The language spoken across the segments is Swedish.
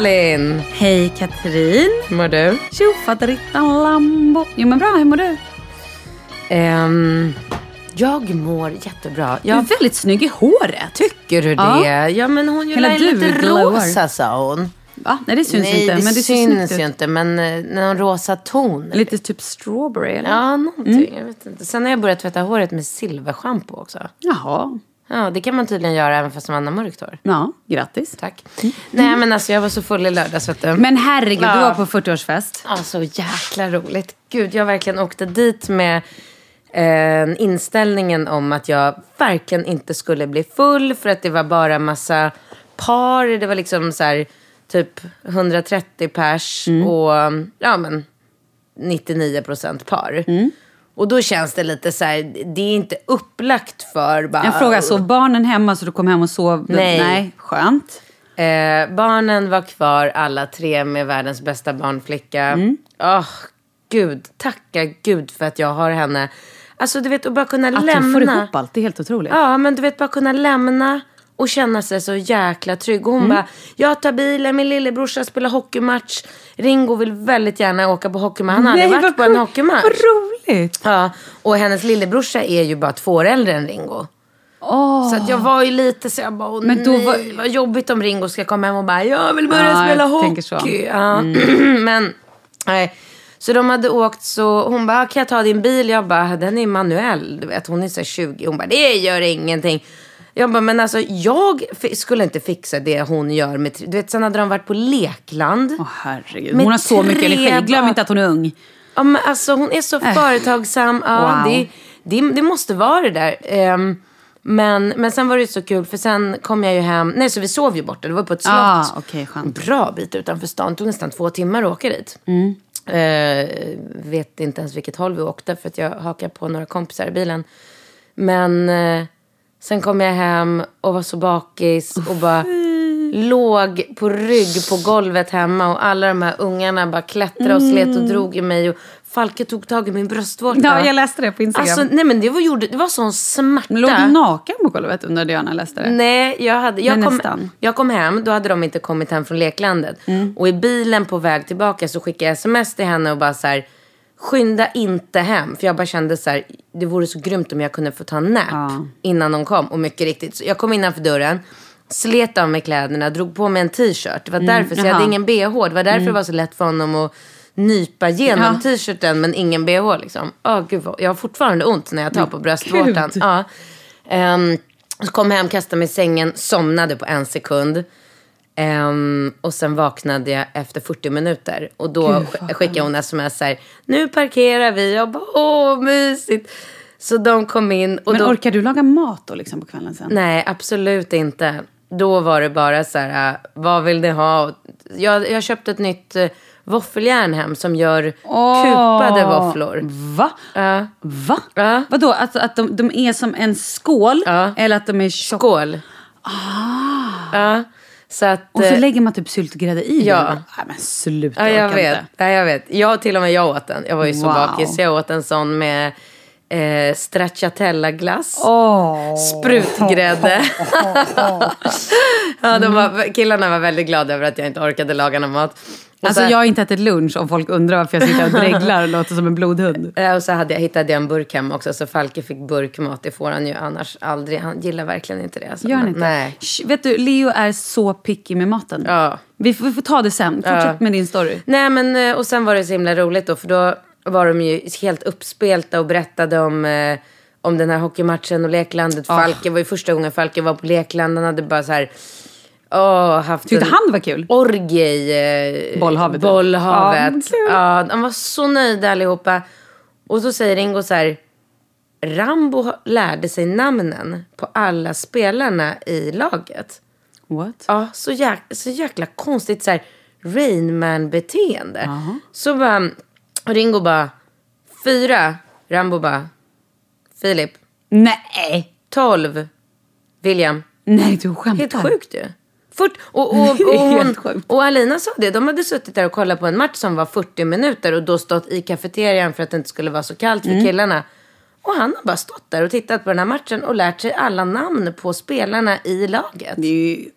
Malin! Hej Katrin! Hur mår du? Tjofaderittan Lambo. Jo men bra, hur mår du? Ehm, jag mår jättebra. Du är Jag väldigt snygg i håret. tycker du Ja. det? Ja, men hon Hela gillar du lite rosa, sa hon. Va? Nej det syns Nej, inte. det men det syns ju inte. Men eh, någon rosa ton. Lite typ strawberry eller? Ja, någonting. Jag vet inte. Sen har jag börjat tvätta håret med silverschampo också. Jaha. Ja, det kan man tydligen göra även fast man har mörkt hår. Ja, grattis. Tack. Nej, men alltså jag var så full i lördags, vet du. Men herregud, Ja. du var på 40-årsfest. Ja, så jäkla roligt. Gud, jag verkligen åkte dit med eh, inställningen om att jag verkligen inte skulle bli full för att det var bara massa par. Det var liksom så här typ 130 pers och ja men 99 procent par. Och då känns det lite så här, det är inte upplagt för bara... En fråga, sov barnen hemma så du kom hem och sov? Nej. Nej, skönt. Eh, barnen var kvar alla tre med världens bästa barnflicka. Åh, gud, tacka gud för att jag har henne. Alltså du vet, att bara kunna Att lämna. du får ihop allt, det är helt otroligt. Ja, men du vet bara kunna lämna och känna sig så jäkla trygg. Och hon Mm. bara, jag tar bilen, min lillebrorsa spelar hockeymatch. Ringo vill väldigt gärna åka på hockeymatch. Han har aldrig varit på en hockeymatch. Vad roligt! Ja, och hennes lillebrorsa är ju bara två år äldre än Ringo. Åh. Så att jag var ju lite så jag bara, åh, Men då nej, var- vad jobbigt om Ringo ska komma hem och bara, jag vill börja Ja, spela hockey. så. Mm. Ja. Men, nej. Så de hade åkt så, hon bara, kan jag ta din bil? Jag bara, den är manuell, du vet, hon är så här 20. Hon bara, det gör ingenting. Jag bara, men alltså jag skulle inte fixa det hon gör med, du vet, sen hade de varit på lekland. Åh herregud, Med hon har så mycket energi. Glöm inte att hon är ung. Ja, men alltså hon är så företagsam. Ja, Äh. Wow. det, det, det måste vara det där. Ehm, men, men sen var det så kul för sen kom jag ju hem. Nej, så vi sov ju borta. Det var på ett slott. Ah, okej, skönt. Bra bit utanför stan. Det tog nästan två timmar att åka dit. Mm. Eh, vet inte ens vilket håll vi åkte för att jag hakade på några kompisar i bilen. Men eh, sen kom jag hem och var så bakis och bara låg på rygg på golvet hemma och alla de här ungarna bara klättrade och slet och drog i mig och Falke tog tag i min bröstvårta. Mm. Ja, jag läste det på Instagram. Alltså, nej men det var, gjorde, det var sån smärta. Låg du naken på golvet under Diana läste det? Nej, jag, hade, jag, Men kom, nästan. jag kom hem, då hade de inte kommit hem från leklandet. Och i bilen på väg tillbaka så skickade jag sms till henne och bara så här, skynda inte hem. För jag bara kände så här, det vore så grymt om jag kunde få ta en nap Ja. innan de kom. Och mycket riktigt, så jag kom innanför dörren, slet av mig kläderna, drog på mig en t-shirt. Det var därför, så jag hade ingen bh. Det var därför det var så lätt för honom att nypa igenom Ja. t-shirten men ingen bh liksom. Åh gud, vad- jag har fortfarande ont när jag tar på bröstvårtan. gud. Ja. Så kom hem, kastade mig i sängen, somnade på en sekund. Ehm, och sen vaknade jag efter 40 minuter. Och då sk- skickade hon sms så här, nu parkerar vi. Jag bara, åh mysigt. Så de kom in. Och Men då, orkar du laga mat då liksom på kvällen sen? Nej, absolut inte. Då var det bara så här, äh, vad vill ni ha? Jag, jag köpte ett nytt äh, våffeljärn hem som gör Åh. kupade våfflor. Va? Ja. Va? Ja. Vadå, att, att de, de är som en skål? Ja. Eller att de är tjocka? Skål. Ja, så att... Och så eh, lägger man typ syltgrädde i Ja. den? Nej men sluta, Ja, jag orkar vet. inte. Ja, jag vet. Jag, till och med jag åt den. Jag var ju så Wow. bakis. Jag åt en sån med eh, stracciatella-glass. Åh. Sprutgrädde. ja, de var, killarna var väldigt glada över att jag inte orkade laga någon mat. Och Alltså så, jag har inte ätit lunch om folk undrar varför jag sitter och dreglar och låter som en blodhund. och så hade jag, hittade jag en burk hemma också, så Falke fick burkmat. Det får han ju annars aldrig. Han gillar verkligen inte det. Alltså. Gör han inte? Nej. Shh, vet du, Leo är så picky med maten. Ja. Vi, får, vi får ta det sen. Fortsätt Ja. med din story. Nej men eh, och sen var det så himla roligt då för då var de ju helt uppspelta och berättade om, eh, om den här hockeymatchen och leklandet. Falke var ju första gången Falke var på lekland. Han hade bara så här, åh, haft Tyckte en han var kul? orgie i eh, Bollhavet. bollhavet. Ja. Ja, de var så nöjda allihopa. Och så säger Ringo så här, Rambo lärde sig namnen på alla spelarna i laget. What? Ja, så, jäk, så jäkla konstigt så här Rainman-beteende. Så bara, Ringo bara, fyra. Rambo bara, Filip. Nej! Tolv. William. Nej, du skämtar. Helt sjukt ju. Fort, och, och, och, hon, och Alina sa det, de hade suttit där och kollat på en match som var 40 minuter och då stått i kafeterian för att det inte skulle vara så kallt Mm. för killarna. Och han har bara stått där och tittat på den här matchen och lärt sig alla namn på spelarna i laget. Det är ju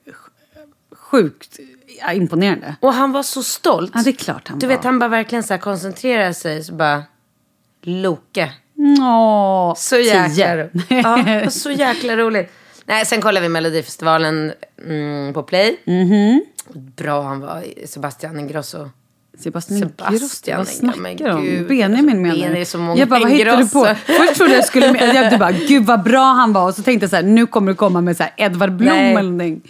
sjukt ja, imponerande. Och han var så stolt. Ja, det är klart han Du var. vet, han bara verkligen så här koncentrerar sig. Så bara, Loke. Åh, Så jäkla, ja, så jäkla roligt. Nej, sen kollade vi Melodifestivalen mm, på Play. Mhm. Bra han var, Sebastian Ingrosso. Sebastian Sebastian vad snackar du om? gud, Benjamin menar Ben du? många Jag bara, vad hittar du på? Först trodde jag skulle... med- Jag, du bara, gud vad bra han var. Och så tänkte jag så här, nu kommer du komma med så här Edvard Blom Nej. eller någonting.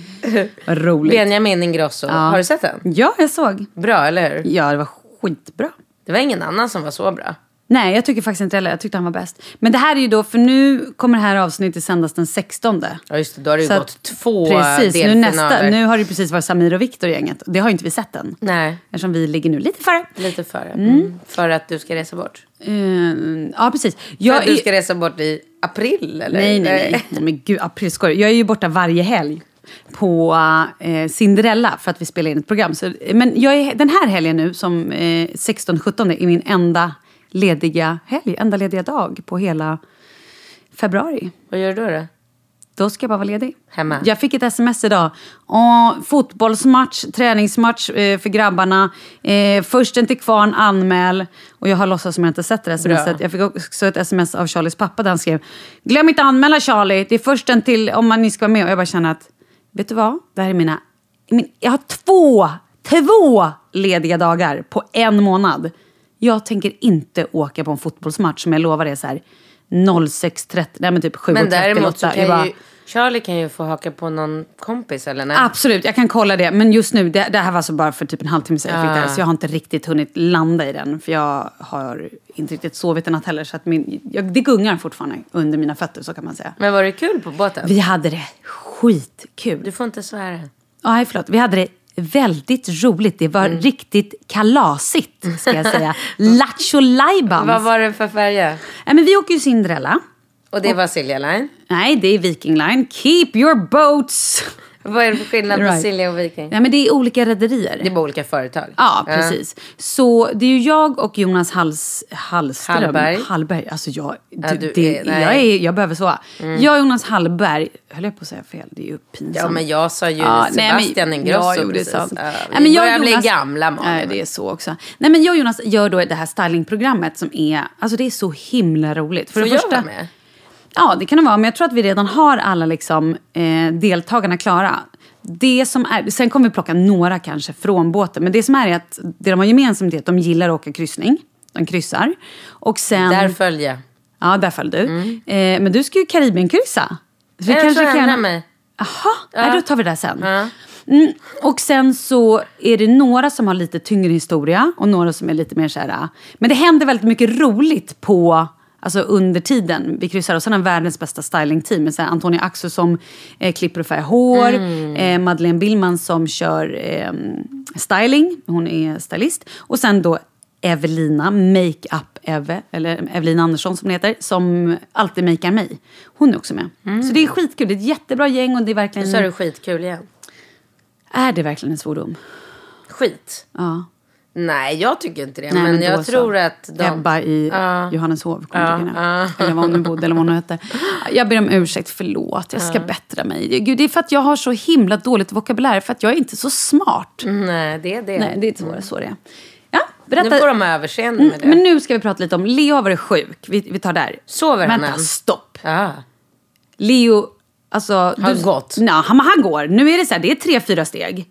Vad roligt. Benjamin Ingrosso. Har du sett den? Ja, jag såg. Bra, eller hur? Ja, det var skitbra. Det var ingen annan som var så bra. Nej, jag tycker faktiskt inte heller. Jag tyckte han var bäst. Men det här är ju då, för nu kommer det här avsnittet sändas den 16. Ja, just det. Då har det ju Så gått att- två Precis, nu, delfinaler. nästa, nu har det precis varit Samir och Viktor i gänget. Det har inte vi sett än. Nej, Eftersom vi ligger nu lite före. lite före. Mm. För att du ska resa bort. Eh, ja, precis. För Jag att du är- ska resa bort i april, eller? Nej, nej, nej. nej men gud, april skojar Jag är ju borta varje helg på eh, Cinderella för att vi spelar in ett program. Så, men jag är, den här helgen nu, som eh, 16-17, är min enda lediga helg, enda lediga dag på hela februari. Vad gör du då? då? Då ska jag bara vara ledig. Hemma? Jag fick ett sms idag. Åh, fotbollsmatch, träningsmatch eh, för grabbarna. Eh, försten till kvarn, anmäl. Och jag har låtsats som jag inte sett det smset. Jag fick också ett sms av Charlies pappa där han skrev Glöm inte anmäla Charlie, det är försten till om man ni ska vara med. Och jag bara känner att, vet du vad? Det här är mina... Min, jag har två, två lediga dagar på en månad. Jag tänker inte åka på en fotbollsmatch som jag lovar är så här 06.30, nej men typ 7.30. Men däremot så kan bara- ju... Charlie kan ju få haka på någon kompis eller nej? Absolut, jag kan kolla det. Men just nu, det, det här var alltså bara för typ en halvtimme sedan jag fick det här. Ah. Så jag har inte riktigt hunnit landa i den. För jag har inte riktigt sovit en natt heller. Så att min, jag, det gungar fortfarande under mina fötter, så kan man säga. Men var det kul på båten? Vi hade det skitkul. Du får inte svära. Nej, förlåt. Vi hade det väldigt roligt. Det Mm. var riktigt kalasigt, ska jag säga. Lattjo lajbans. Vad var det för färja? Nej, men vi åker ju Cinderella. Och det var Silja Line. Nej, det är Viking Line. Keep your boats! Vad är det för skillnad på Right. Silja och Viking? Nej, men det är olika rederier. Det är bara olika företag. Ja, precis. Så det är ju jag och Jonas Hals, Hallström. Hallberg. Hallberg. Alltså jag, Ja, du, det, är- nej. jag, är, jag behöver sova. Jag och Jonas Hallberg, höll jag på att säga fel? Det är ju pinsamt. Ja, men jag sa ju Ja, nej, men- Sebastian Ingrosso Ja, precis. sant. Ja, Nej, vi men jag börjar bli Jonas- gamla, Malin. Nej, det är så också. Nej, men jag och Jonas gör då det här stylingprogrammet som är, alltså det är så himla roligt. För Får det jag första, vara med? Ja, det kan det vara. Men jag tror att vi redan har alla liksom, eh, deltagarna klara. Det som är, sen kommer vi plocka några kanske från båten. Men det som är, är att det de har gemensamt är att de gillar att åka kryssning. De kryssar. Och sen... Där följer. Ja, där föll du. Eh, men du ska ju Karibienkryssa. Vi Jag kanske tror jag kan- mig. Jaha, nej, då tar vi det sen. Ja. Mm, och sen så är det några som har lite tyngre historia och några som är lite mer så här... äh, Men det händer väldigt mycket roligt på... Alltså under tiden vi kryssar. Och sen har världens bästa stylingteam. med så här Antonia Axel som eh, klipper och färgar hår. Eh, Madeleine Billman som kör eh, styling. Hon är stylist. Och sen då Evelina, Makeup Eve, eller Evelina Andersson som heter, som alltid makear mig. Hon är också med. Så det är skitkul. Det är ett jättebra gäng och det är verkligen... Så är det skitkul igen. Är det verkligen en svordom? Skit. Ja. Nej, jag tycker inte det. Nej, men då jag så. tror att de... Ebba i Ja. Johanneshov kommer nu. ja. Eller var hon nu bodde eller vad hon hette. Jag ber om ursäkt, förlåt. Jag ska bättra mig. Gud, det är för att jag har så himla dåligt vokabulär. För att jag är inte så smart. Nej, det är det. Nej, det är så, så det är. Ja, berätta. Nu får de överseende med det. Men nu ska vi prata lite om... Leo har varit sjuk. Vi, vi tar där. Sover han Vänta, än? stopp. Leo, alltså... Har gått? Nej, han, han går. Nu är det så här, det är tre, fyra steg.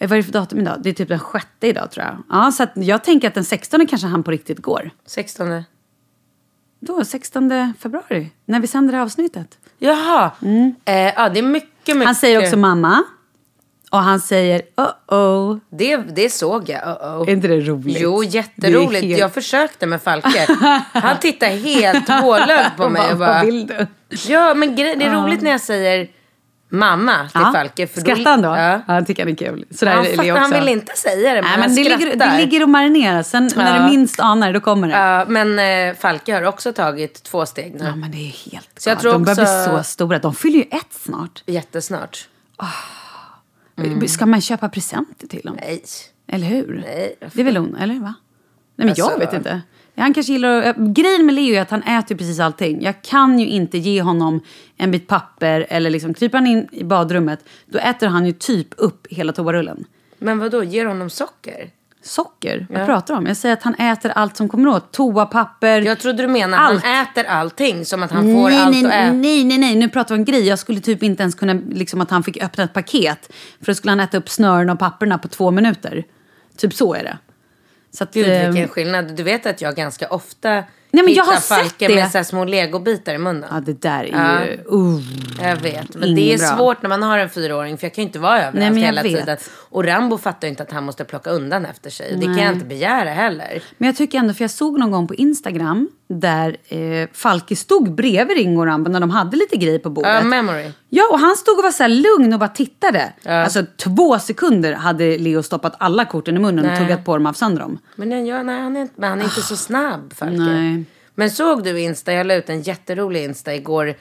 Eh, Vad är det för datum idag? Det är typ den sjätte idag tror jag. Ja, så jag tänker att den 16 kanske han på riktigt går. 16. Då, 16 februari, när vi sänder det här avsnittet. Jaha. Eh, ja, det är mycket, mycket. Han säger också mamma. Och han säger uh-oh. Det, det såg jag. Uh -oh. Är inte det roligt? Jo, jätteroligt. Helt- Jag försökte med Falke. Han tittar helt hålögd på mig och Vad bara... vill du? Ja, men det är roligt när jag säger mamma till Ja. Falke. För Skrattar han då? Ja. Ja, han tycker han är kul. Så där Han, är också. han vill inte säga det, men, Nej, men det ligger, det ligger och marinerar. Sen när Ja. du minst anar då kommer det. Ja, men eh, Falke har också tagit två steg nu. Ja, men det är helt Så jag tror De börjar också- bli så stora. De fyller ju ett snart. Jättesnart. Ska man köpa presenter till dem? Nej. Eller hur? Nej. Det är väl hon, eller va? Nej men jag Alltså- vet inte. Ja, Han kanske gillar att, Grejen med Leo är att han äter precis allting. Jag kan ju inte ge honom en bit papper eller liksom kryper han in i badrummet då äter han ju typ upp hela toarullen. Men vad då? ger honom socker? Socker? Vad pratar du om? Jag säger att han äter allt som kommer åt. Toapapper. Jag trodde du menade Allt. han äter allting som att han får nej, allt nej, att äta. nej, nej, nej, nu pratar vi om grej. Jag skulle typ inte ens kunna, liksom att han fick öppna ett paket. För då skulle han äta upp snören och papperna på två minuter. Typ så är det. Så att, Gud ehm, vilken skillnad. Du vet att jag ganska ofta men jag har hittar sett Falke det. med så små legobitar i munnen. Ja, det där är Ja. ju... Uh. Jag vet, men det är bra. svårt när man har en fyraåring för jag kan ju inte vara överallt Nej, men jag hela vet. tiden. Och Rambo fattar ju inte att han måste plocka undan efter sig. Det kan jag inte begära heller. Men jag tycker ändå, för jag såg någon gång på Instagram där eh, Falke stod bredvid Ringo och Rambo när de hade lite grejer på bordet. Ja, memory. Ja, och han stod och var så lugn och bara tittade. Alltså två sekunder hade Leo stoppat alla korten i munnen och Nej. tuggat på dem av sönder dem. Men, den gör, nej, han är, inte- men han är inte så snabb Falke. Nej. Men såg du Insta? Jag la ut en jätterolig Insta igår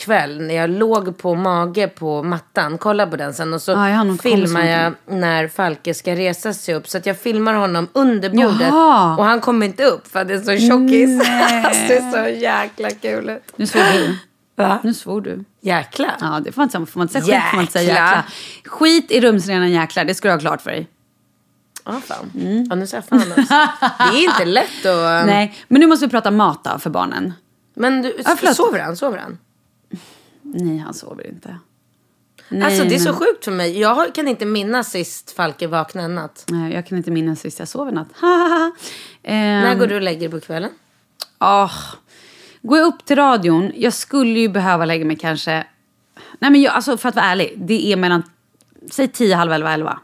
kväll när jag låg på mage på mattan. Kolla på den sen. Och så Ja, jag filmar jag när Falke ska resa sig upp. Så att jag filmar honom under bordet. Jaha. Och han kommer inte upp för att det är så tjockis. alltså, det är så jäkla kul ut. Nu svor du. Va? Nu svor du. Jäkla. Ja, det får man inte säga. Får man inte säga skit får man inte säga Jäkla. jäkla. Skit i rumsrena jäklar, det ska du ha klart för dig. Ja, fan. Mm. Ja, nu sa jag fan också. Det är inte lätt att... Nej, men nu måste vi prata mat då, för barnen. Men du, Ja, sover han? Sover han? Nej, han sover inte. Nej, alltså det är så men- sjukt för mig. Jag kan inte minnas sist Falke vaknade en natt. Nej, jag kan inte minnas sist jag sov en natt. Ehm, När går du och lägger dig på kvällen? åh. Går jag upp till radion, jag skulle ju behöva lägga mig kanske... Nej men jag, alltså för att vara ärlig, det är mellan, säg 10, halv 11, 11.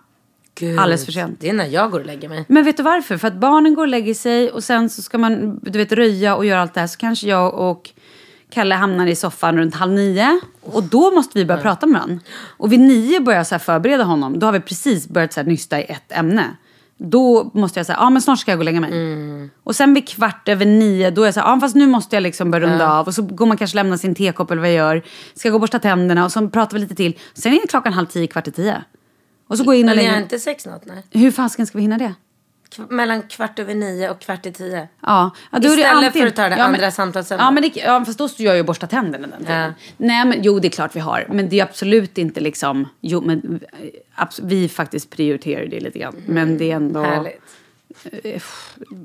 Gud, Alldeles för sent. Det är när jag går och lägger mig. Men vet du varför? För att barnen går och lägger sig och sen så ska man du vet, röja och göra allt det här. Så kanske jag och Kalle hamnar i soffan runt halv nio. Och då måste vi börja prata med varandra. Och vid nio börjar jag så förbereda honom. Då har vi precis börjat så nysta i ett ämne. Då måste jag säga, ja men snart ska jag gå och lägga mig. Och sen vid kvart över nio, då är jag så här, ja fast nu måste jag liksom börja runda av. Och så går man kanske lämna sin tekopp eller vad jag gör. Ska gå och borsta tänderna och så pratar vi lite till. Sen är det klockan halv tio, kvart i tio. Och så går jag in och lägger mig. inte sex något? Nej. Hur fasken ska vi hinna det? Mellan kvart över nio och kvart i tio. Ja, ja då är det Istället antingen- för att ta det ja, andra men, samtalsämnet. Ja, men det, ja, fast då står jag ju och borstar tänderna den tiden. Ja. Nej, men jo, det är klart vi har. Men det är absolut inte liksom... Jo, men eh, abs- vi faktiskt prioriterar det lite grann. Men det är ändå... Härligt. eh,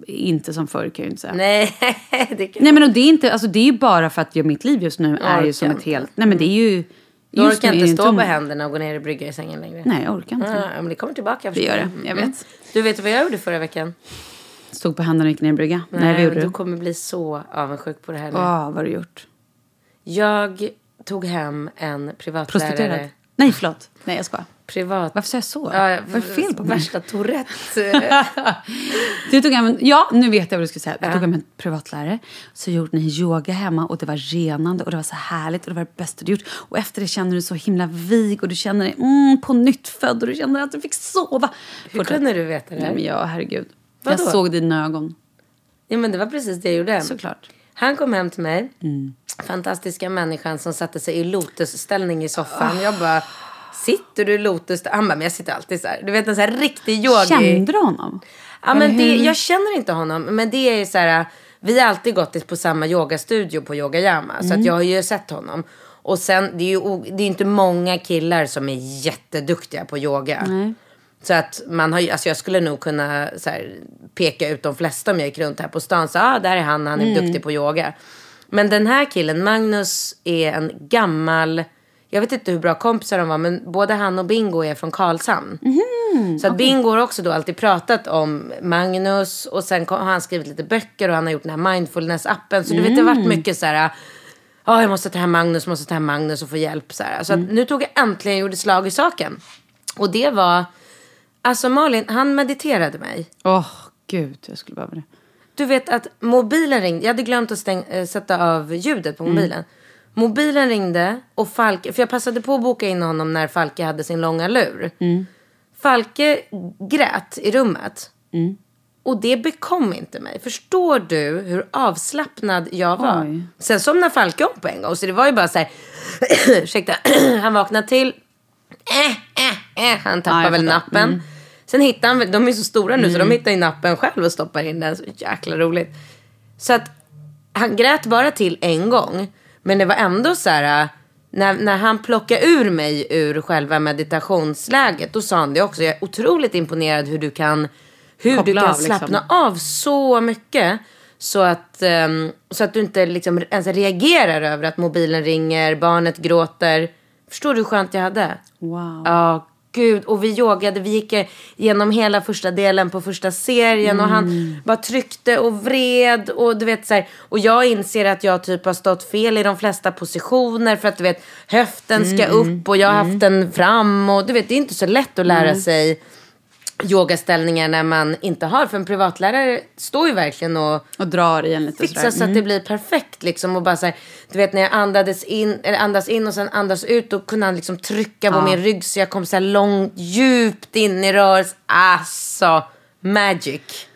inte som förr kan jag ju inte säga. Nej, det kan Nej, men och det är inte... Alltså det är bara för att jag, mitt liv just nu är ju som ett helt... Nej, men det är ju... Du just orkar inte stå tom- på händerna och gå ner och brygga i sängen längre. Nej, jag orkar inte. Ja, men det kommer tillbaka. Det gör det, jag Mm. vet. Du vet vad jag gjorde förra veckan? Stod på händerna och gick ner i brygga. Nej, vad gjorde du du? kommer bli så avundsjuk på det här nu. Åh, vad har du gjort? Jag tog hem en privatlärare. Prostituerad? Nej, förlåt. Nej, jag skojar. Privat. Varför sa jag så? Ja, vad är fel på mig? Värsta Tourette. Du tog hem en, ja, nu vet jag vad du skulle säga. Du tog hem en privatlärare. Så gjorde ni yoga hemma och det var renande och det var så härligt och det var det bästa du gjort. Och efter det kände du så himla vig och du kände dig mm, på nytt född och du kände att du fick sova. Hur Fortsätt. kunde du veta det? Nej men ja, herregud. Vadå? Jag såg dina ögon. Ja, men det var precis det jag gjorde. Såklart. Han kom hem till mig. Mm. Fantastiska människan som satte sig i lotusställning i soffan. Jag bara, sitter du i lotus? Han bara, men jag sitter alltid så här. Du vet en så här riktig yogi. Kände du honom? Ja, men det, jag känner inte honom. Men det är så här, vi har alltid gått på samma yogastudio på Yoga Yama. Så Mm. att jag har ju sett honom. Och sen, det är ju det är inte många killar som är jätteduktiga på yoga. Så att man har ju, alltså jag skulle nog kunna så här, peka ut de flesta om jag gick runt här på stan. Så ah, där är han, han är Mm. duktig på yoga. Men den här killen, Magnus, är en gammal... Jag vet inte hur bra kompisar de var, men både han och Bingo är från Karlshamn. Så att Bingo har också då alltid pratat om Magnus och sen har han skrivit lite böcker och han har gjort den här mindfulness-appen. Så du vet, det har varit mycket så här, ja jag måste ta hem Magnus, måste ta hem Magnus och få hjälp. Så, här. så att nu tog jag äntligen gjorde slag i saken. Och det var, alltså Malin, han mediterade mig. Åh, gud, jag skulle behöva det. Du vet att mobilen ringde. Jag hade glömt att stäng, äh, sätta av ljudet på mobilen. Mobilen ringde och Falke, för jag passade på att boka in honom när Falke hade sin långa lur. Falke grät i rummet. Och det bekom inte mig. Förstår du hur avslappnad jag var? Oj. Sen somnade Falke om på en gång. Så det var ju bara så här. ursäkta. han vaknade till. Eh, eh, eh. Han tappade jag väl nappen. Sen hittar han, väl- de är så stora nu så de hittar ju nappen själv och stoppar in den. Så jäkla roligt. Så att han grät bara till en gång. Men det var ändå så här. När, när han plockade ur mig ur själva meditationsläget. Då sa han det också. Jag är otroligt imponerad hur du kan, hur Koppla du kan av, liksom. slappna av så mycket. Så att, ehm, så att du inte liksom ens reagerar över att mobilen ringer, barnet gråter. Förstår du hur skönt jag hade? Wow. Ja, gud. Och vi yogade. Vi gick igenom hela första delen på första serien. Och han bara tryckte och vred. Och du vet så här, Och jag inser att jag typ har stått fel i de flesta positioner. För att du vet, höften ska upp och jag har haft den fram. Och du vet, det är inte så lätt att lära sig yogaställningar när man inte har. För en privatlärare står ju verkligen och Och drar i en lite fixa sådär. så att det blir perfekt liksom. Och bara så här, du vet när jag andades in, eller andas in och sen andas ut. Då kunde han liksom trycka på min rygg så jag kom så här långt, djupt in i rörelse. Alltså, magic.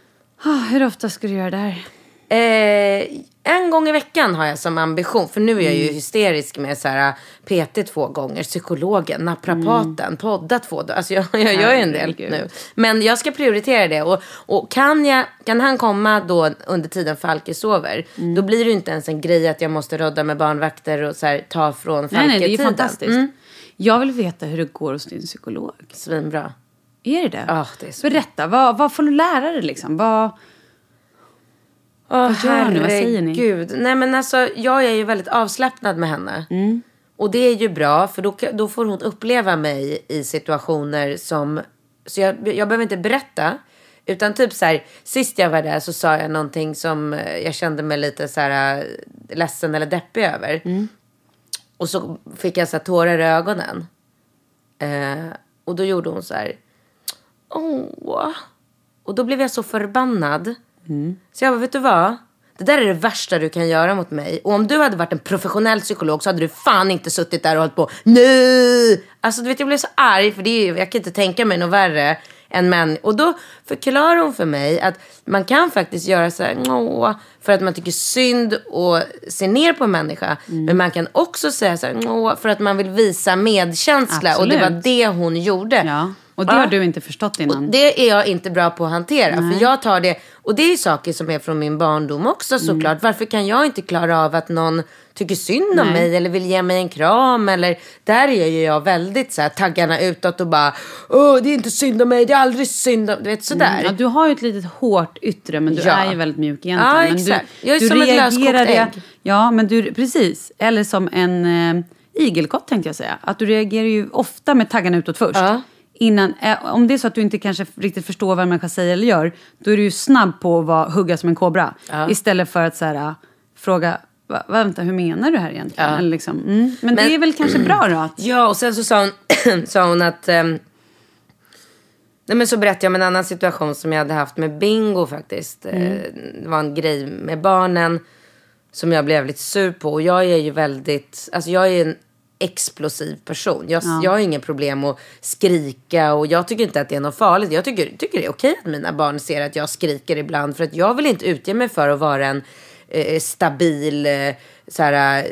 Ah, hur ofta ska du göra det här? Eh, en gång i veckan har jag som ambition. För nu är jag ju Mm. hysterisk med så här PT två gånger, psykologen, naprapaten, podda två dagar. Alltså jag, jag gör ju en del Mm. Nu. Men jag ska prioritera det. Och, och kan, jag, kan han komma då under tiden Falke sover, Mm. då blir det ju inte ens en grej att jag måste rodda med barnvakter och så här, ta från Nej, nej, det är ju Falke-tiden. fantastiskt. Mm, Jag vill veta hur det går hos din psykolog. svinbra. Är det det? Ja, det är så Berätta, vad, vad får du lära dig liksom? Vad... Åh, Vad gör ni? Vad säger ni? herregud. Nej men alltså jag är ju väldigt avslappnad med henne. Mm. Och det är ju bra för då, då får hon uppleva mig i situationer som... Så jag, jag behöver inte berätta. Utan typ så här, sist jag var där så sa jag någonting som eh, jag kände mig lite så här eh, ledsen eller deppig över. Mm. Och så fick jag så här tårar i ögonen. Eh, och då gjorde hon så här. Åh. Och då blev jag så förbannad. Så jag bara, vet du vad? Det där är det värsta du kan göra mot mig. Och om du hade varit en professionell psykolog så hade du fan inte suttit där och hållit på. Nej! Alltså du vet jag blev så arg för det är, jag kan inte tänka mig något värre än män. Och då förklarar hon för mig att man kan faktiskt göra så här Åh, för att man tycker synd och ser ner på en människa. Men man kan också säga så här Åh, för att man vill visa medkänsla. Och det var Absolut. det hon gjorde. Ja. Och det Ja. har du inte förstått innan. Och det är jag inte bra på att hantera. För jag tar det, och det är saker som är från min barndom också Mm. såklart. Varför kan jag inte klara av att någon tycker synd om mig eller vill ge mig en kram? Eller, där är ju jag väldigt så här, taggarna utåt och bara, åh det är inte synd om mig, det är aldrig synd om, du vet sådär. Ja, du har ju ett litet hårt yttre men du Ja. är ju väldigt mjuk egentligen. Ja, exakt. Du, Jag är som ett löskokt ägg. Ja, men du, precis. Eller som en eh, igelkott tänkte jag säga. Att du reagerar ju ofta med taggarna utåt först. Ja. Innan, eh, om det är så att du inte kanske riktigt förstår vad en människa säger eller gör, då är du ju snabb på att vara, hugga som en kobra. Istället för att så här, fråga, va, vänta hur menar du här egentligen? Eller liksom, mm. men, det är väl kanske bra då? Att, Ja, och sen så sa hon, sa hon att... ehm, nej men så berättade jag om en annan situation som jag hade haft med Bingo faktiskt. Eh, Det var en grej med barnen som jag blev lite sur på. Och jag är ju väldigt... Alltså jag är en explosiv person. Jag, jag har inga problem att skrika och jag tycker inte att det är något farligt. Jag tycker, tycker det är okej att mina barn ser att jag skriker ibland. För att jag vill inte utge mig för att vara en eh, stabil, eh, så här, eh,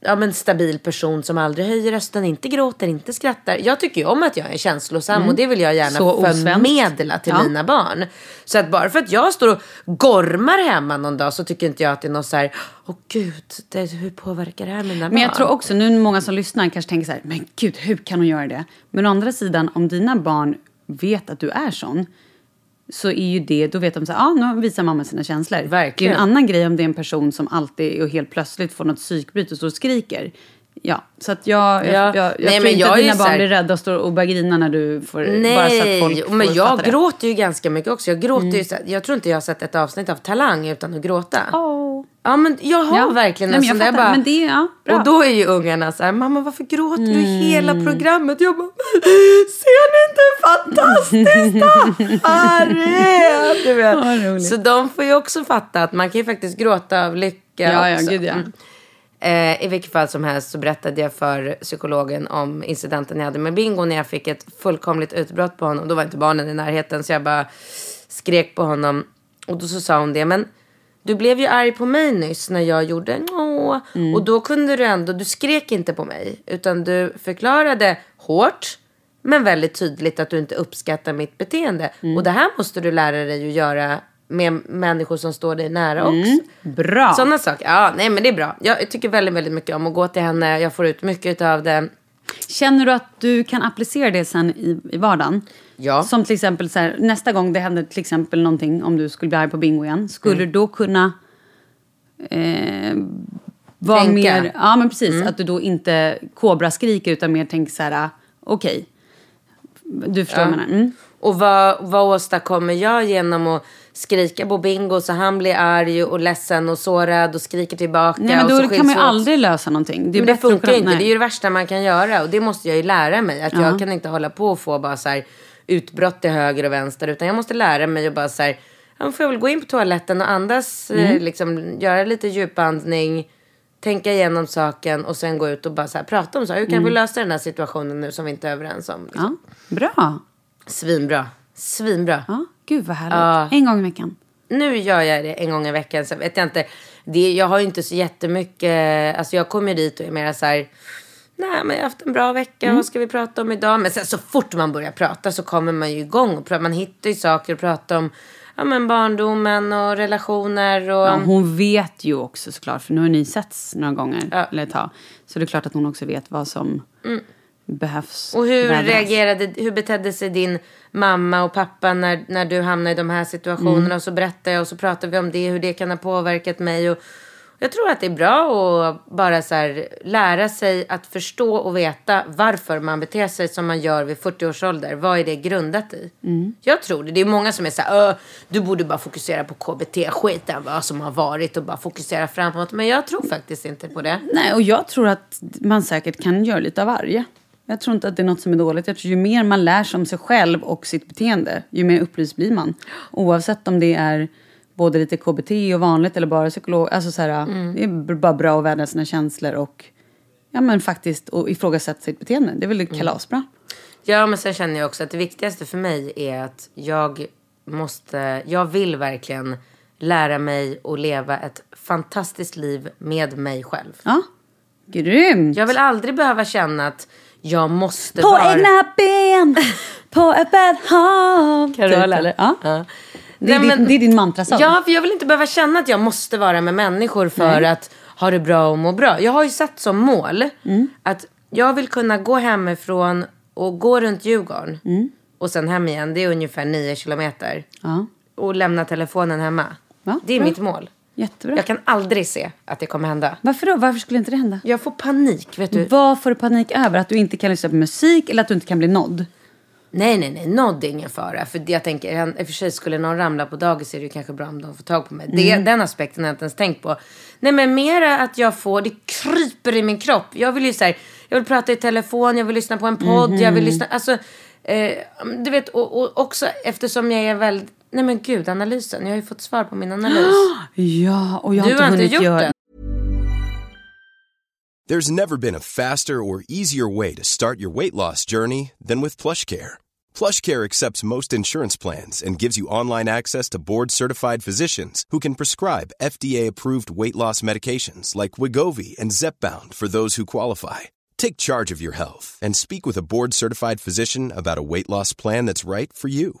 ja, men stabil person som aldrig höjer rösten, inte gråter, inte skrattar. Jag tycker ju om att jag är känslosam och det vill jag gärna Så förmedla till Ja. mina barn. Så att bara för att jag står och gormar hemma någon dag så tycker inte jag att det är något så här, åh gud, det, hur påverkar det här mina barn? Men jag tror också, nu många som lyssnar kanske tänker så här, men gud, hur kan hon göra det? Men å andra sidan, om dina barn vet att du är sån, så är ju det, då vet de så här, ah, nu visar mamma sina känslor. Verkligen. Det är en annan grej om det är en person som alltid och helt plötsligt får något psykbryt och står och skriker. Ja, så att jag, jag, Ja. jag, jag Nej, tror men inte jag att är dina ju barn här- blir rädda och står och börjar grina när du får, bara så att Nej, folk får men jag det. Mm. gråter ju ganska mycket också. Jag gråter ju så här, jag tror inte jag har sett ett avsnitt av Talang utan att gråta. Åh. Ja men jag har Ja. verkligen en sån där bara... Men det ja, bra. och då är ju ungarna så här, mamma varför gråter du Mm. hela programmet? Jag bara, ser ni inte hur fantastiskt det här är? Du vet. Så de får ju också fatta att man kan ju faktiskt gråta av lycka Ja, ja, också. gud ja. Mm. Eh, I vilket fall som helst så berättade jag för psykologen om incidenten jag hade med Bingo när jag fick ett fullkomligt utbrott på honom. Då var inte barnen i närheten så jag bara skrek på honom. Och då så sa hon det, men du blev ju arg på mig nyss när jag gjorde åh. Och då kunde du ändå, du skrek inte på mig. Utan du förklarade hårt men väldigt tydligt att du inte uppskattar mitt beteende. Och det här måste du lära dig att göra med människor som står dig nära också. Bra. Sådana saker. Ja, nej men det är bra. Jag tycker väldigt, väldigt mycket om att gå till henne. Jag får ut mycket av det. Känner du att du kan applicera det sen i, i vardagen? Ja. Som till exempel så här, nästa gång det händer till exempel någonting, om du skulle bli arg på bingo igen, skulle Mm. du då kunna eh, vara Tänka. mer, ja men precis, Mm. att du då inte kobra skriker utan mer tänker så här, okej, du förstår vad jag menar. Mm. Och vad, vad åstadkommer jag genom att skrika på Bingo så han blir arg och ledsen och sårad och skriker tillbaka. Nej men och då så kan man ju åt. aldrig lösa någonting. Det är Men det funkar kunna- inte. nej. Det är ju det värsta man kan göra. Och det måste jag ju lära mig. Att jag kan inte hålla på och få bara så här utbrott till höger och vänster. Utan jag måste lära mig att bara så här. Ja, då får jag väl gå in på toaletten och andas. Mm. Eh, liksom, göra lite djupandning. Tänka igenom saken. Och sen gå ut och bara så här, prata om så här. Hur kan vi lösa den här situationen nu som vi inte är överens om? Liksom. Mm. Ja, bra. Svinbra. Svinbra. Ja, gud vad härligt. Ja. En gång i veckan. Nu gör jag det en gång i veckan. Så vet jag inte. det, jag har ju inte så jättemycket, alltså jag kommer dit och är mer så här, nej men jag har haft en bra vecka, Mm. vad ska vi prata om idag? Men sen så fort man börjar prata så kommer man ju igång och pratar, man hittar ju saker att prata om, ja men barndomen och relationer och... Ja, hon vet ju också såklart, för nu har ni setts några gånger, Ja. eller ett tag. Så det är klart att hon också vet vad som behövs. Och hur vädras. reagerade, hur betedde sig din mamma och pappa när, när du hamnade i de här situationerna? Mm. Och så berättade jag och så pratade vi om det, hur det kan ha påverkat mig. Och jag tror att det är bra att bara så här, lära sig att förstå och veta varför man beter sig som man gör vid 40 års ålder. Vad är det grundat i? Mm. Jag tror det. Det är många som är så här, "Ö, du borde bara fokusera på KBT-skiten, vad som har varit och bara fokusera framåt. Men jag tror faktiskt inte på det. Nej, och jag tror att man säkert kan göra lite av varje. Jag tror inte att det är något som är dåligt. Jag tror ju mer man lär sig om sig själv och sitt beteende, ju mer upplyst blir man. Oavsett om det är både lite KBT och vanligt eller bara psykolog. Alltså så här, Det är bara bra att vädra sina känslor och ja, men faktiskt och ifrågasätta sitt beteende. Det är väl kalasbra. Ja, men sen känner jag också att det viktigaste för mig är att jag måste, jag vill verkligen lära mig att leva ett fantastiskt liv med mig själv. Ja, grymt! Jag vill aldrig behöva känna att jag måste På vara... egna ben, på öppet hav. Carola. Typ, eller? Ja. Ja. Det, är Nej, din, men- det är din mantrasång. Ja, för jag vill inte behöva känna att jag måste vara med människor för att ha det bra och må bra. Jag har ju satt som mål Mm. att jag vill kunna gå hemifrån och gå runt Djurgården Mm. och sen hem igen. Det är ungefär nio kilometer. Ja, Och lämna telefonen hemma. Ja, det är bra. mitt mål. Jättebra. Jag kan aldrig se att det kommer hända. Varför då? Varför skulle inte det hända? Jag får panik, vet du. Vad får du panik över? Att du inte kan lyssna på musik eller att du inte kan bli nådd? Nej, nej, nej. Nåd är ingen fara. För jag tänker, i och för sig skulle någon ramla på dagis är det kanske bra om de får tag på mig. Det, den aspekten har jag inte ens tänkt på. Nej, men mera att jag får, det kryper i min kropp. Jag vill ju så här, jag vill prata i telefon, jag vill lyssna på en podd, jag vill lyssna, alltså, eh, du vet, och, och också eftersom jag är väldigt, nej men gud, analysen. Jag har ju fått svar på min analys. Ja, och jag har Du inte har inte hunnit gjort göra... den. There's never been a faster or easier way to start your weight loss journey than with PlushCare. PlushCare accepts most insurance plans and gives you online access to board-certified physicians who can prescribe FDA-approved weight loss medications like Wigovi and Zepbound for those who qualify. Take charge of your health and speak with a board-certified physician about a weight loss plan that's right for you.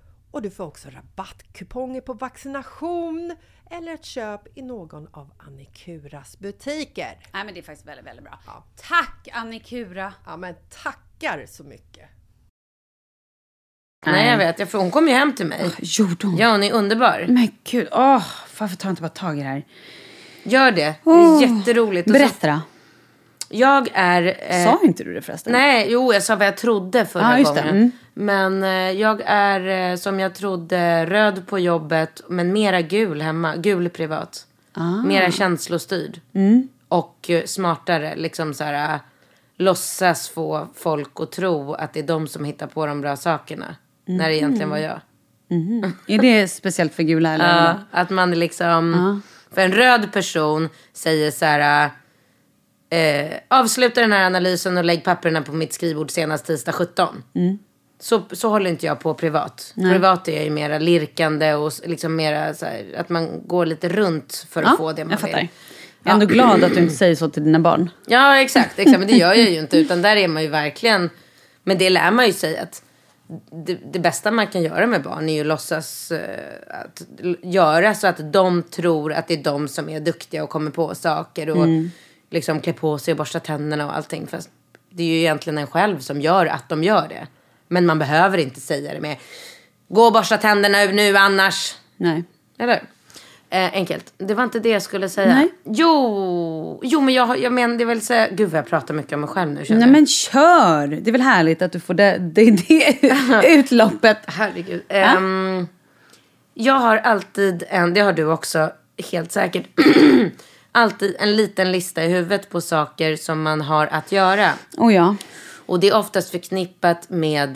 och du får också rabattkuponger på vaccination eller ett köp i någon av Annikuras butiker. Nej men det är faktiskt väldigt, väldigt bra. Ja. Tack Annikura! Ja men tackar så mycket! Nej, jag vet. Jag, för hon kom ju hem till mig. Gjorde hon? Ja, hon är underbar. Men gud, åh, varför tar jag inte bara tag i det här? Gör det. Det är jätteroligt. Och så- Berätta då. Jag är... eh, Sa inte du det förresten? Nej, jo, jag sa vad jag trodde förra det. gången. Mm. Men eh, jag är eh, som jag trodde röd på jobbet, men mera gul hemma. Gul privat. Ah. Mera känslostyrd. Mm. Och eh, smartare. Liksom så här, eh, låtsas få folk att tro att det är de som hittar på de bra sakerna. När det egentligen var jag. Är det speciellt för gula eller? Ja, att man liksom... För en röd person säger så här... Eh, avsluta den här analysen och lägg papperna på mitt skrivbord senast tisdag 17. Så, så håller inte jag på privat. Privat är jag ju mera lirkande och liksom mera så här, att man går lite runt för att Ja, få det man jag fattar. vill. Jag är ändå glad att du inte säger så till dina barn. Ja, exakt, exakt. Men det gör jag ju inte. Utan där är man ju verkligen... Men det lär man ju sig att det, det bästa man kan göra med barn är ju att låtsas eh, att göra så att de tror att det är de som är duktiga och kommer på saker och liksom klä på sig och borsta tänderna och allting. Fast det är ju egentligen en själv som gör att de gör det. Men man behöver inte säga det med gå och borsta tänderna nu annars. Nej. Eller? Eh, enkelt. Det var inte det jag skulle säga. Nej. Jo, jo men jag, jag menar, det vill säga... Gud vad jag pratar mycket om mig själv nu känner Nej men kör! Det är väl härligt att du får det, det, det utloppet. Herregud. Ehm, jag har alltid en, det har du också helt säkert, alltid en liten lista i huvudet på saker som man har att göra. Oh ja. Och det är oftast förknippat med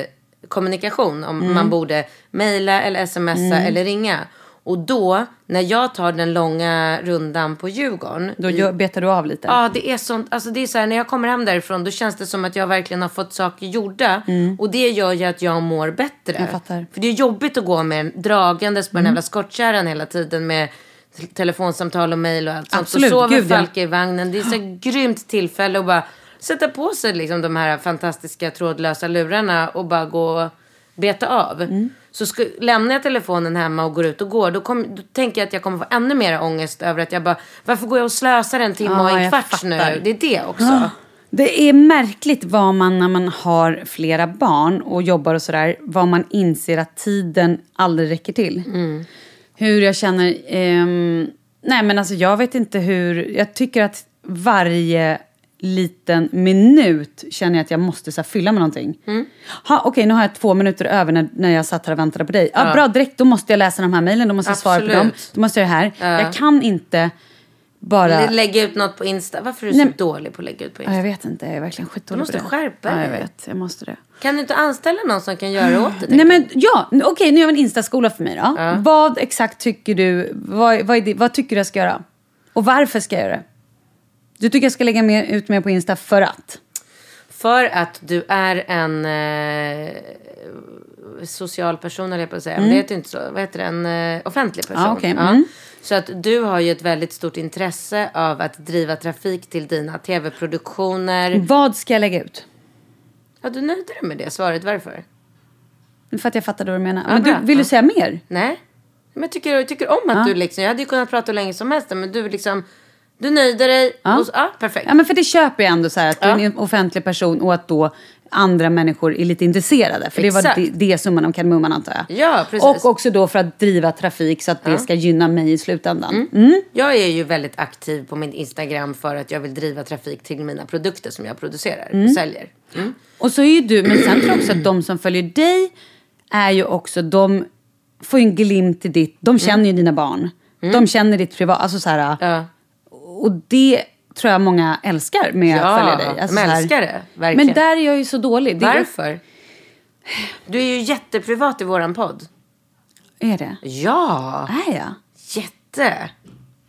eh, kommunikation. Om Mm. man borde mejla eller smsa eller ringa. Och då, när jag tar den långa rundan på Djurgården. Då gör, betar du av lite. Ja, det är sånt. Alltså det är så här, när jag kommer hem därifrån då känns det som att jag verkligen har fått saker gjorda. Och det gör ju att jag mår bättre. Mm. Jag fattar. Mm. För det är jobbigt att gå med dragandes på den jävla skottkärran hela tiden med telefonsamtal och mejl och allt sånt. Absolut, Så sover. Falke i vagnen. Det är så grymt tillfälle att bara sätta på sig liksom de här fantastiska trådlösa lurarna och bara gå och beta av. Mm. Så ska, lämnar jag telefonen hemma och går ut och går, då, kom, då tänker jag att jag kommer få ännu mer ångest över att jag bara, varför går jag och slösar en timme Ja, och en kvart nu? Det är det också. Det är märkligt vad man när man har flera barn och jobbar och sådär, vad man inser att tiden aldrig räcker till. Hur jag känner, ehm, nej men alltså jag vet inte hur, jag tycker att varje liten minut känner jag att jag måste så här, fylla med någonting. Ha, Okej, nu har jag två minuter över när, när jag satt här och väntade på dig. Ja, Bra, direkt, då måste jag läsa de här mejlen, då måste jag svara på dem. Absolut. Då måste jag göra det här. Jag kan inte bara... Lä- Lägga ut något på Insta. Varför är du Nej, så dålig på att lägga ut på Ja, Insta? jag vet inte, jag är verkligen skitdålig Du måste på det. skärpa Ja, dig. jag vet. Jag måste det. Kan du inte anställa någon som kan göra det åt dig? Nej men ja, okej nu gör vi en instaskola för mig då. Vad exakt tycker du, vad, vad, det, vad tycker du jag ska göra? Och varför ska jag göra det? Du tycker jag ska lägga mer, ut mer på Insta för att? För att du är en eh, social person, eller jag på att säga. Men det heter inte så. Vad heter det? En eh, offentlig person. Ja, okej. Mm. Så att du har ju ett väldigt stort intresse av att driva trafik till dina tv-produktioner. Vad ska jag lägga ut? Ja, du nöjde dig med det svaret. Varför? För att jag fattade vad du menar. Men bra. du, vill du Ja. säga mer? Nej. Men jag tycker, jag tycker om att du liksom, jag hade ju kunnat prata hur länge som helst men du liksom, du nöjde dig. Ja, och, ja perfekt. Ja, men för det köper jag ändå så här, att du är Ja. en offentlig person och att då andra människor är lite intresserade. För det var Exakt. det, det summan av kardemumman antar jag. Ja, precis. Och också då för att driva trafik så att det ska gynna mig i slutändan. Jag är ju väldigt aktiv på min Instagram för att jag vill driva trafik till mina produkter som jag producerar Mm. och säljer. Mm. Och så är ju du, men sen tror jag också att de som följer dig är ju också, de får ju en glimt i ditt, de känner ju dina barn. De känner ditt privat, alltså så här. Mm. Ja. Och det tror jag många älskar med Ja, att följa dig. Alltså de älskar det, verkligen. Men där är jag ju så dålig. Det är- Varför? Du är ju jätteprivat i våran podd. Är det? Ja, Är jag? jätte.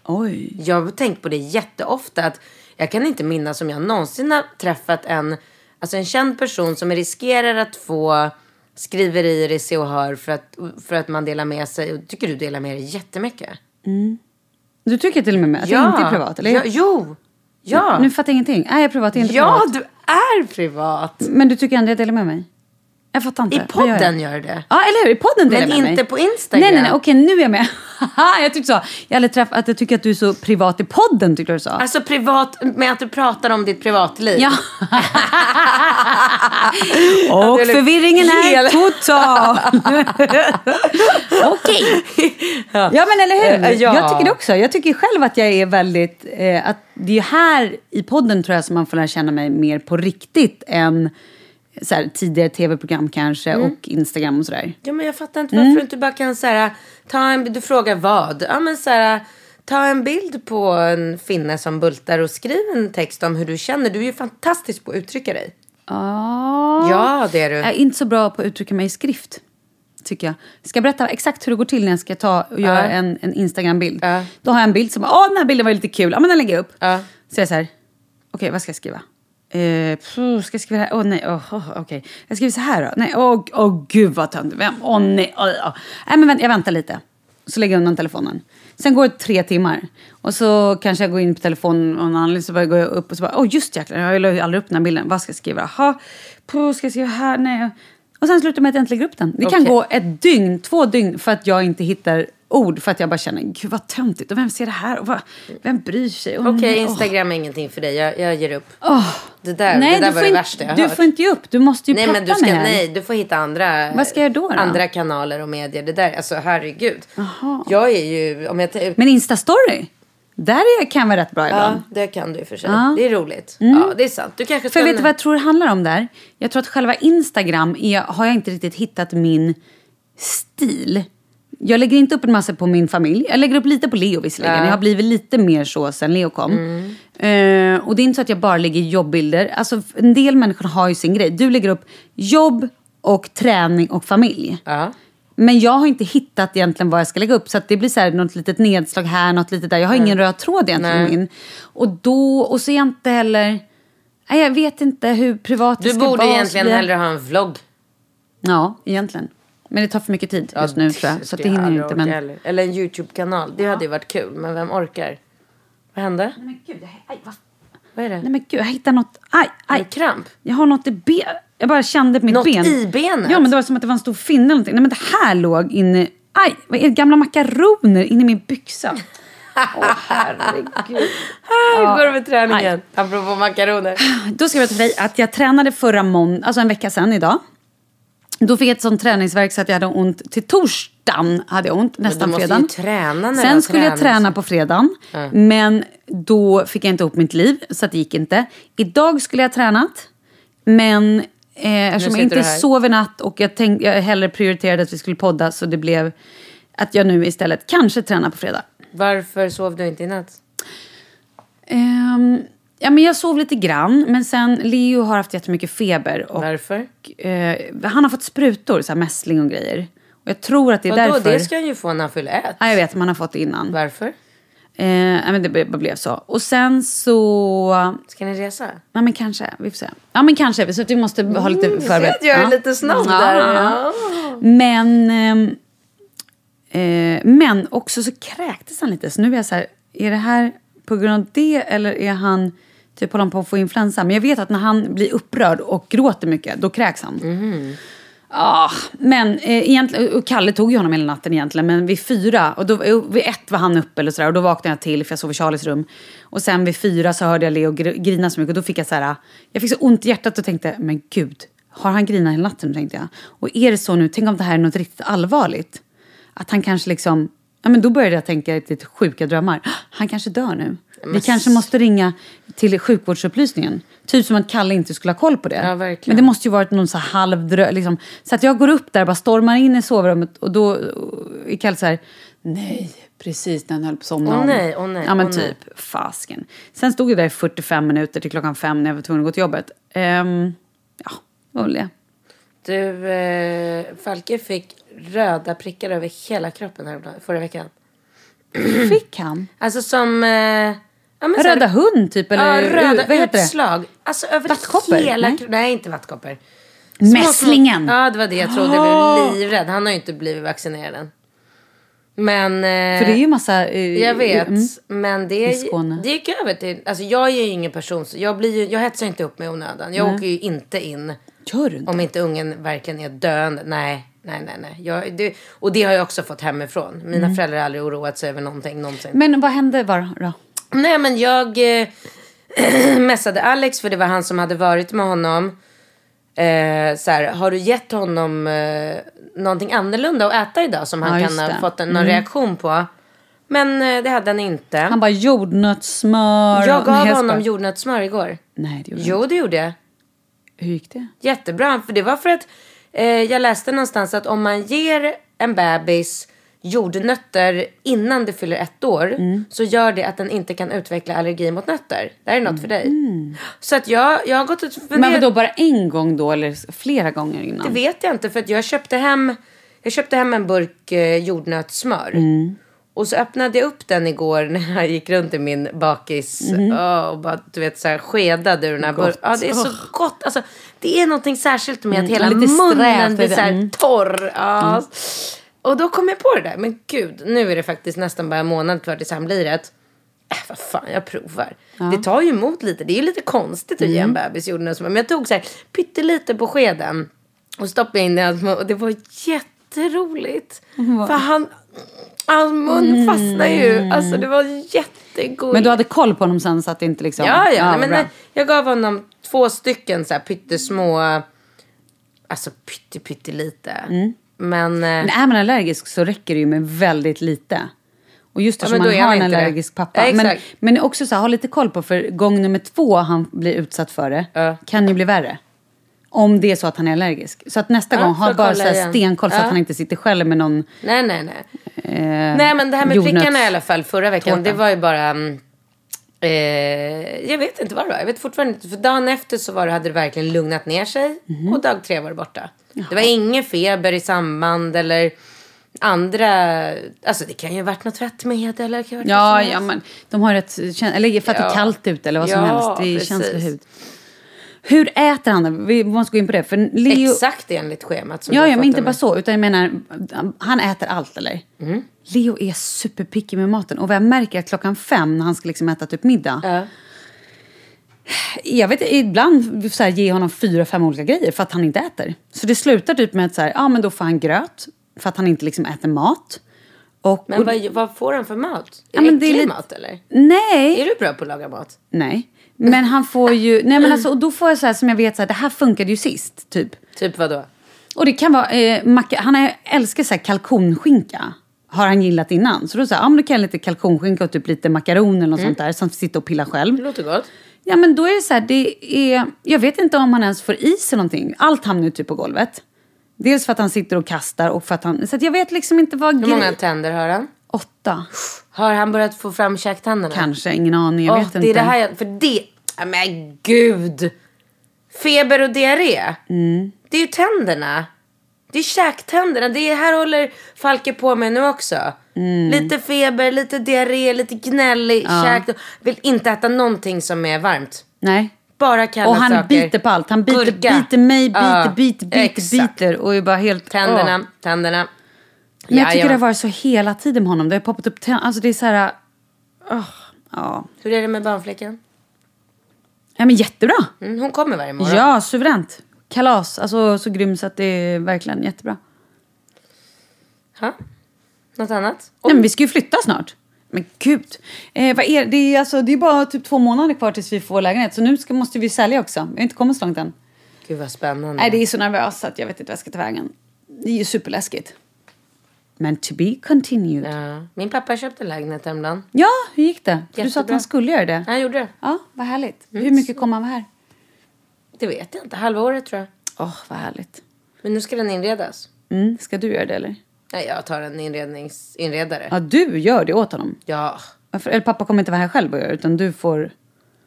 Oj. Jag har tänkt på det jätteofta. Att jag kan inte minnas om jag någonsin har träffat en, alltså en känd person som riskerar att få skriverier i Se och Hör för att, för att man delar med sig. Och tycker du delar med dig jättemycket? Du tycker till och med att jag inte är privat? Eller? Ja, jo. Ja. Nu fattar jag ingenting. Är jag privat? Är jag inte ja, privat? du är privat. Men du tycker ändå jag delar med mig? Jag fattar inte. I podden gör det. Ja, eller hur? I podden delar Men jag med inte mig. på Instagram. Nej, nej, nej. Okej, nu är jag med. Jag tyckte så. Jag aldrig träffat att jag tycker att du är så privat i podden, tyckte du sa. Alltså privat, med att du pratar om ditt privatliv. Ja. Och förvirringen är hela- total. Okej. Ja. men eller hur? Eh, ja. Jag tycker det också. Jag tycker själv att jag är väldigt... Eh, att det är ju här i podden tror jag som man får lära känna mig mer på riktigt än så här, tidigare tv-program kanske Mm. och Instagram och sådär. Ja, men jag fattar inte varför du inte bara kan så här, ta en, du frågar vad? Ja, men så här, ta en bild på en finne som bultar och skriv en text om hur du känner. Du är ju fantastisk på att uttrycka dig. Ja. Ja, det är du. Jag är inte så bra på att uttrycka mig i skrift. Tycker jag. Ska jag berätta exakt hur det går till när jag ska ta och göra Ja. en, en Instagram-bild? Ja. Då har jag en bild som åh den här bilden var lite kul. Ja men den lägger jag upp. Ja. Så jag så här, okej vad ska jag skriva? Eh, pff, ska jag skriva här? Åh nej, åh, åh, okej. Jag skriver så här då. Nej, åh, åh gud vad töntigt. Åh nej, åh, åh. Nej men vänt, jag väntar lite. Så lägger jag undan telefonen. Sen går det tre timmar. Och så kanske jag går in på telefonen och någon annan, så bara går jag upp och så bara, åh just jäklar, jag la ju aldrig upp den här bilden. Vad ska jag skriva? Jaha, ska jag skriva här? Nej. Och sen slutar med att jag inte lägger upp den. Det kan gå ett dygn, två dygn för att jag inte hittar ord. För att jag bara känner, gud vad töntigt. Och vem ser det här? Och vad, vem bryr sig? Okej, åh. Instagram är ingenting för dig. Jag, jag ger upp. Åh. Det där, Nej, det där var det inte- värsta jag Du hört. får inte ge upp, du måste ju Nej, peppa men du ska, här. nej, du får hitta andra, Vad ska jag då då? andra kanaler och medier. Det där, alltså herregud. Jag är ju, om jag Men Insta-story, där kan jag vara rätt bra Ja, ibland. det kan du i och för sig. Ja. Det är roligt. Ja, det är sant. Du kanske ska... För vet du vad jag tror det handlar om där? Jag tror att själva Instagram är, har jag inte riktigt hittat min stil. Jag lägger inte upp en massa på min familj. Jag lägger upp lite på Leo visserligen. Ja. Jag har blivit lite mer så sen Leo kom. Eh, och det är inte så att jag bara lägger jobbbilder. Alltså en del människor har ju sin grej. Du lägger upp jobb och träning och familj. Ja. Men jag har inte hittat egentligen vad jag ska lägga upp. Så att det blir så här något litet nedslag här, något litet där. Jag har ingen röd tråd egentligen Nej. min. Och då, och så är jag inte heller... Nej, jag vet inte hur privat det Du ska borde vara. så egentligen blir jag- hellre ha en vlogg. Ja, egentligen. Men det tar för mycket tid just nu tror jag. Så det hinner inte. Men... Eller, eller en YouTube-kanal. Det hade ju varit kul. Men vem orkar? Vad hände? Nej men gud, aj, vad... Vad är det? Nej men gud, jag hittar något. Aj, aj. du kramp? Jag har något i ben. Jag bara kände mitt Något ben. i benet? Ja, men det var som att det var en stor finne eller någonting. Nej men det här låg inne... Aj, vad är det? Gamla makaroner inne i min byxa. Åh herregud. Hur går det med träningen? Apropå makaroner. Då ska jag berätta för dig att jag tränade förra måndagen, alltså en vecka sedan idag. Då fick jag ett sånt träningsverk så att jag hade ont till torsdagen. Hade jag ont, nästan fredagen. träna när du har Sen skulle jag träna på fredagen. Men då fick jag inte ihop mitt liv, så det gick inte. Idag skulle jag ha tränat. Men eh, eftersom jag inte sov i natt och jag, tänk, jag hellre prioriterade att vi skulle podda så det blev att jag nu istället kanske tränar på fredag. Varför sov du inte i natt? Ehm, ja, men jag sov lite grann, men sen Leo har haft jättemycket feber. Och, Varför? eh, han har fått sprutor, så här mässling och grejer. Och jag tror att det är Vadå? därför. Det ska han ju få när han fyller ett. Ja, jag vet, man har fått det innan. Varför? Eh, men det ble- blev så. Och sen så... Ska ni resa? Ja, men kanske. Vi får se. Ja, men kanske. Så att vi måste ha lite Mm, förberett. Jag är ja. lite snabb Ja, där. ja, Ja. Men, ehm, eh, men också så kräktes han lite. Så nu är jag så här, är det här på grund av det eller är han typ håller han på att få influensa? Men jag vet att när han blir upprörd och gråter mycket, då kräks han. Ah, men eh, egentligen, och Kalle tog ju honom hela natten egentligen, men vid fyra, och då, eh, vid ett var han uppe eller sådär, och då vaknade jag till för jag sov i Charlies rum. Och sen vid fyra så hörde jag Leo gr- grina så mycket och då fick jag så här, jag fick så ont i hjärtat och tänkte, men gud, har han grinat hela natten tänkte jag. Och är det så nu, tänk om det här är något riktigt allvarligt. Att han kanske liksom, ja men då började jag tänka lite sjuka drömmar. Han kanske dör nu. Vi kanske måste ringa till sjukvårdsupplysningen. Typ som att Kalle inte skulle ha koll på det. Ja. Men det måste ju varit någon så halvdrö... Liksom. Så att jag går upp där och bara stormar in i sovrummet och då är Kalle så här... Nej, precis när han höll på att somna Åh om. nej, åh nej, Ja men nej. typ, fasken. Sen stod jag där i 45 minuter till klockan fem när jag var tvungen att gå till jobbet. Ehm, ja, väl det. Du, eh, Falke fick röda prickar över hela kroppen här förra veckan. Fick han? Alltså som... Eh, ja, men så här- Röda hund typ? Eller ja, röda vad heter det? utslag. Alltså över Vattkoppor? hela Nej. kroppen. Nej, inte vattkoppor. Små- Mässlingen! Ja, det var det jag trodde. Jag blev livrädd. Han har ju inte blivit vaccinerad än. Men... Eh, För det är ju massa... eh, Jag vet, mm. men det, det gick över till... Alltså jag är ju ingen person, jag, blir ju, jag hetsar inte upp mig i onödan. Jag åker ju inte in Gör du inte? om inte ungen verkligen är döende. Nej, nej, nej. nej. Jag, det, och det har jag också fått hemifrån. Mina Mm. föräldrar har aldrig oroat sig över någonting någonsin. Men vad hände var då? Nej, men jag eh, messade Alex för det var han som hade varit med honom. Eh, så här, har du gett honom eh, någonting annorlunda att äta idag som han Ja, kan ha. Mm. fått en, någon reaktion på? Men eh, det hade han inte. Han bara jordnötssmör. jag gav Nej, honom jordnötssmör igår. Nej, det gjorde Jo, det gjorde jag. Hur gick det? Jättebra. För det var för att jag läste någonstans att om man ger en bebis jordnötter innan det fyller ett år Mm. så gör det att den inte kan utveckla allergi mot nötter. Det här är något för dig. Mm. Så att jag, jag har gått och funderat. Men vadå, bara en gång då eller flera gånger innan? Det vet jag inte för att jag köpte hem, jag köpte hem en burk eh, jordnötssmör. Mm. Och så öppnade jag upp den igår när jag gick runt i min bakis Åh, och bara du vet så här skedade ur den här burken. Ja, det är så gott. Alltså, det är någonting särskilt med att hela Mm, lite munnen blir så här Mm. torr. Ja. Och då kom jag på det där. Men gud, nu är det faktiskt nästan bara en månad kvar tills han blir ett. Äh, vad fan, jag provar. Det tar ju emot lite. Det är ju lite konstigt att ge Mm. en bebis jordnötssmör. Men jag tog så här pyttelite på skeden. Och stoppade in mun. Och det var jätteroligt. För han, hans mun fastnade ju. Alltså det var jättegott. Mm. Men du hade koll på honom sen så att det inte liksom... Ja, ja. nej, men nej, jag gav honom två stycken så här pyttesmå. Alltså pytte, pyttelite. Mm. Men... eh, Men är man allergisk så räcker det ju med väldigt lite. Och just Ja, eftersom då man har en inte det. allergisk pappa. Ja, men, men också så här, ha lite koll på för gång nummer två han blir utsatt för det Ja. kan ju bli värre. Om det är så att han är allergisk. Så att nästa Ja, gång ha bara så här stenkoll så Ja. att han inte sitter själv med någon Nej, nej, nej. Eh, Nej, men det här med jordnöts- prickarna i alla fall förra veckan. tårta. Det var ju bara... mm, Eh, jag vet inte vad det var. Jag vet fortfarande inte. För dagen efter så var det, hade det verkligen lugnat ner sig. Mhm. Och dag tre var det borta. Det var ingen feber i samband eller andra... Alltså det kan ju ha varit något tvättmedel. Eller det kan ha varit Ja, ja, men de har rätt eller för att det Ja. är kallt ute eller vad som Ja, helst. Det är precis. känslig hud. Hur äter han det? Vi måste gå in på det. För Leo, Exakt enligt schemat. Som Ja, ja, men inte bara så. Utan jag menar, han äter allt eller? Mm. Leo är superpicky med maten. Och vad jag märker att klockan fem när han ska liksom äta typ middag. Ja. Jag vet ibland så här, ge honom fyra, fem olika grejer för att han inte äter. Så det slutar typ med att så här, ja men då får han gröt. För att han inte liksom äter mat. Och, Men vad, vad får han för mat? Är Ja, det men det är äcklig lite- mat eller? Nej. Är du bra på att laga mat? Nej. Men han får ju, nej men alltså, och då får jag så här som jag vet så här, det här funkade ju sist, typ. Typ vad då? Och det kan vara, eh, macka, han är, älskar så här kalkonskinka. Har han gillat innan. Så då säger ja men då kan jag lite kalkonskinka och typ lite makaroner eller något sånt där. Som sitter och pillar själv. Det låter gott. Ja men då är det så här, det är, jag vet inte om han ens får i sig någonting. Allt hamnar ju typ på golvet. Dels för att han sitter och kastar och för att han, så att jag vet liksom inte vad Hur många tänder har han? Åtta. Har han börjat få fram käktänderna? Kanske, ingen aning, jag Åh, vet det inte. är det här jag, för det, men gud. Feber och diarré. Mm. Det är ju tänderna. Det är käktänderna. Det är, här håller Falke på med nu också. Mm. Lite feber, lite diarré, lite gnällig käk. Vill inte äta någonting som är varmt. Nej. Bara kalla Och han saker. biter på allt. Han biter, Gurka. biter mig, biter, Ja, biter, biter, exakt. biter. Och är bara helt... Tänderna, åh. tänderna. Men jag tycker Jajamän. det har varit så hela tiden med honom. Det har poppat upp tänder. Alltså det är så här... åh, ja. Hur är det med barnflickan? Ja, men jättebra. Mm, hon kommer varje morgon. Ja, suveränt. kalas. Alltså så grym så att det är verkligen jättebra. Ha? Något annat? Nej, men vi ska ju flytta snart. Men gud. Eh, vad är, det, är alltså, det är bara typ två månader kvar tills vi får lägenhet. Så nu ska, måste vi sälja också. Vi har inte kommit så långt än. Gud vad spännande. Nej, det är så nervöst att jag vet inte vad jag ska ta vägen. Det är ju superläskigt. Men to be continued. Ja, Ja. Min pappa köpte lägenhet häromdagen. hur gick det? För du sa att Jättebra. han skulle göra det. Han gjorde det. Ja, vad härligt. Hur mycket kommer han vara här? Det vet jag inte. Halva året tror jag. Åh, vad härligt. Men nu ska den inredas. Mm, ska du göra det eller? Nej, jag tar en inredningsinredare. Ja, du gör det åt honom. Ja. Varför- Eller pappa kommer inte vara här själv och göra utan du får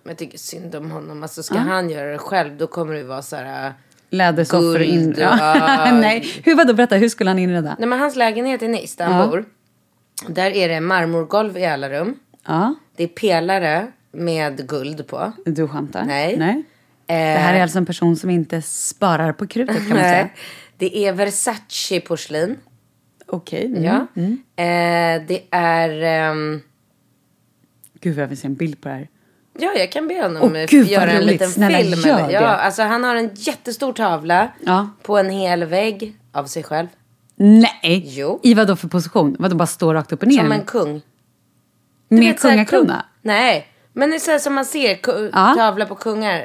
Men jag tycker synd om honom. Alltså ska han göra det själv då kommer det vara så här... lädersoffor Guld, in. ja. Nej, hur vadå? Berätta, hur skulle han inreda? Nej men hans lägenhet i Nice där han bor. Där är det marmorgolv i alla rum. Ja, Det är pelare med guld på. du skämtar? Nej. Nej. Det här är alltså en person som inte sparar på krutet kan man säga. Det är Versace porslin. Okej. Mm. Ja. Eh, det är... ehm, Gud jag vill se en bild på det här. Ja, jag kan be honom eh, gud, vad göra en liten Snälla, film. gör det. Ja, alltså han har en jättestor tavla Ja. på en hel vägg av sig själv. Nej! Jo. I vad då för position? Vadå bara stå rakt upp och ner? Som en kung. Du Med kungakrona? kung- Nej, men det är så här som man ser Ja. tavla på kungar.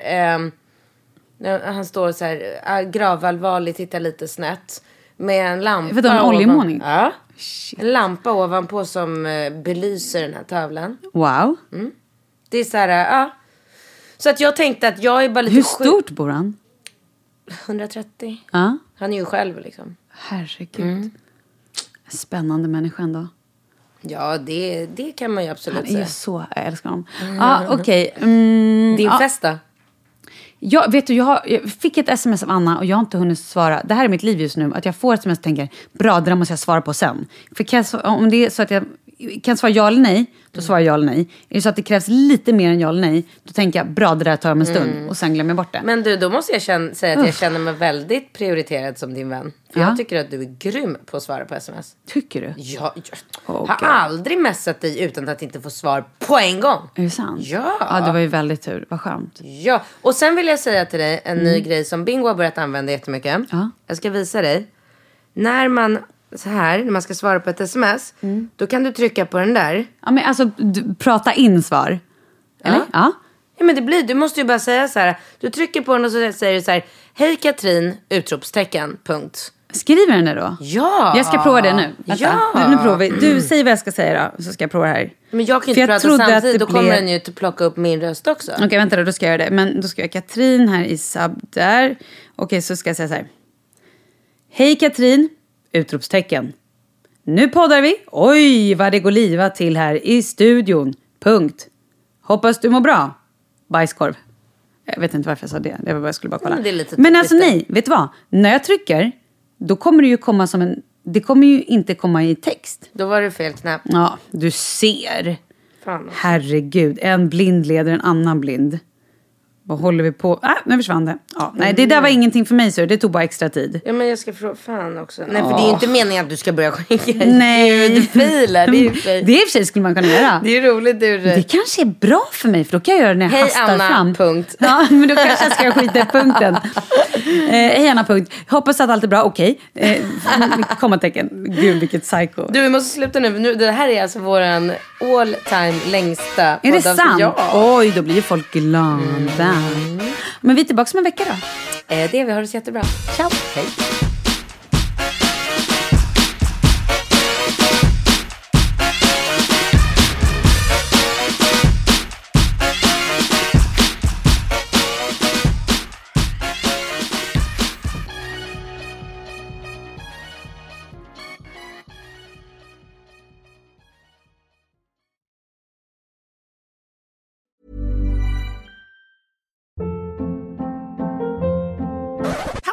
När han står så här äh, gravallvarlig, tittar lite snett. Med en lampa. Vadå, en oljemålning? Ja. En lampa ovanpå som eh, belyser den här tavlan. Wow. Det är så här, ja. Så att jag tänkte att jag är bara lite Hur sjuk- stort bor han? 130. Ja. Han är ju själv liksom. Herregud. Mm. Spännande människa ändå. Ja, det, det kan man ju absolut Han är säga. så... Jag älskar honom. Ja, okej. Mm, Din ja. fest då? Jag, vet du, jag, har, jag fick ett sms av Anna och jag har inte hunnit svara. Det här är mitt liv just nu. Att jag får ett sms och tänker, bra, det där måste jag svara på sen. För jag, om det är så att jag kan jag svara ja eller nej, då svarar jag ja eller nej. Är det så att det krävs lite mer än ja eller nej, då tänker jag, bra, det där tar jag om en stund. Och sen glömmer jag bort det. Men du, då måste jag känna, säga att jag känner mig väldigt prioriterad som din vän. För Ja. jag tycker att du är grym på att svara på sms. Tycker du? Jag, jag Åh, har gud. aldrig messat dig utan att inte få svar på en gång. Är det sant? Ja. Ja, det var ju väldigt tur. Vad skönt. Ja, och sen vill jag säga till dig en ny grej som Bingo har börjat använda jättemycket. Mm. Ja. Jag ska visa dig. När man, så här, när man ska svara på ett sms, Mm. då kan du trycka på den där. Ja, men alltså, du, prata in svar. Eller? Ja. Ja. Ja men det blir, du måste ju bara säga så här. Du trycker på den och så säger du så här. Hej Katrin! Utropstecken. Punkt. Skriver den det då? Ja! Jag ska prova det nu. Vänta. Ja! Nu, nu provar vi. Du, säg vad jag ska säga då, så ska jag prova det här. Men jag kan ju inte prata samtidigt. Då kommer den ju att plocka upp min röst också. Okej, vänta då, då ska jag göra det. Men då ska jag Katrin här i sub där. Okej, så ska jag säga så här. Hej Katrin! Utropstecken. Nu poddar vi. Oj, vad det går liva till här i studion. Punkt. Hoppas du mår bra. Bajskorv. Jag vet inte varför jag sa det. Det var bara, jag skulle bara kolla. Men är lite Men alltså nej, vet du vad? När jag trycker, då kommer det ju komma som en... Det kommer ju inte komma i text. Då var det fel knapp. Ja, du ser. Fan. Herregud, en blind leder en annan blind. Vad håller vi på? Ah, nu försvann det. Ja, nej, det där var ingenting för mig, så det tog bara extra tid. Ja men jag ska fråga, fan också. Nej för det är ju inte meningen att du ska börja skicka Nej. ljudfiler. Det är ju för... Det i och för sig skulle man kunna göra. Det är roligt ur... Det kanske är bra för mig, för då kan jag göra det när jag Hej, hastar Anna, fram. punkt. Ja, men då kanske jag ska skita i punkten. Eh, hej Anna, punkt. Hoppas att allt är bra. Okej. Eh, kommatecken. Gud, vilket psycho. Du vi måste sluta nu. nu. Det här är alltså våran all time längsta är det sant? Ja. Oj, då blir ju folk glada. Men vi är tillbaka om en vecka då. Eh, det är vi. Har det så jättebra. Ciao. Hej.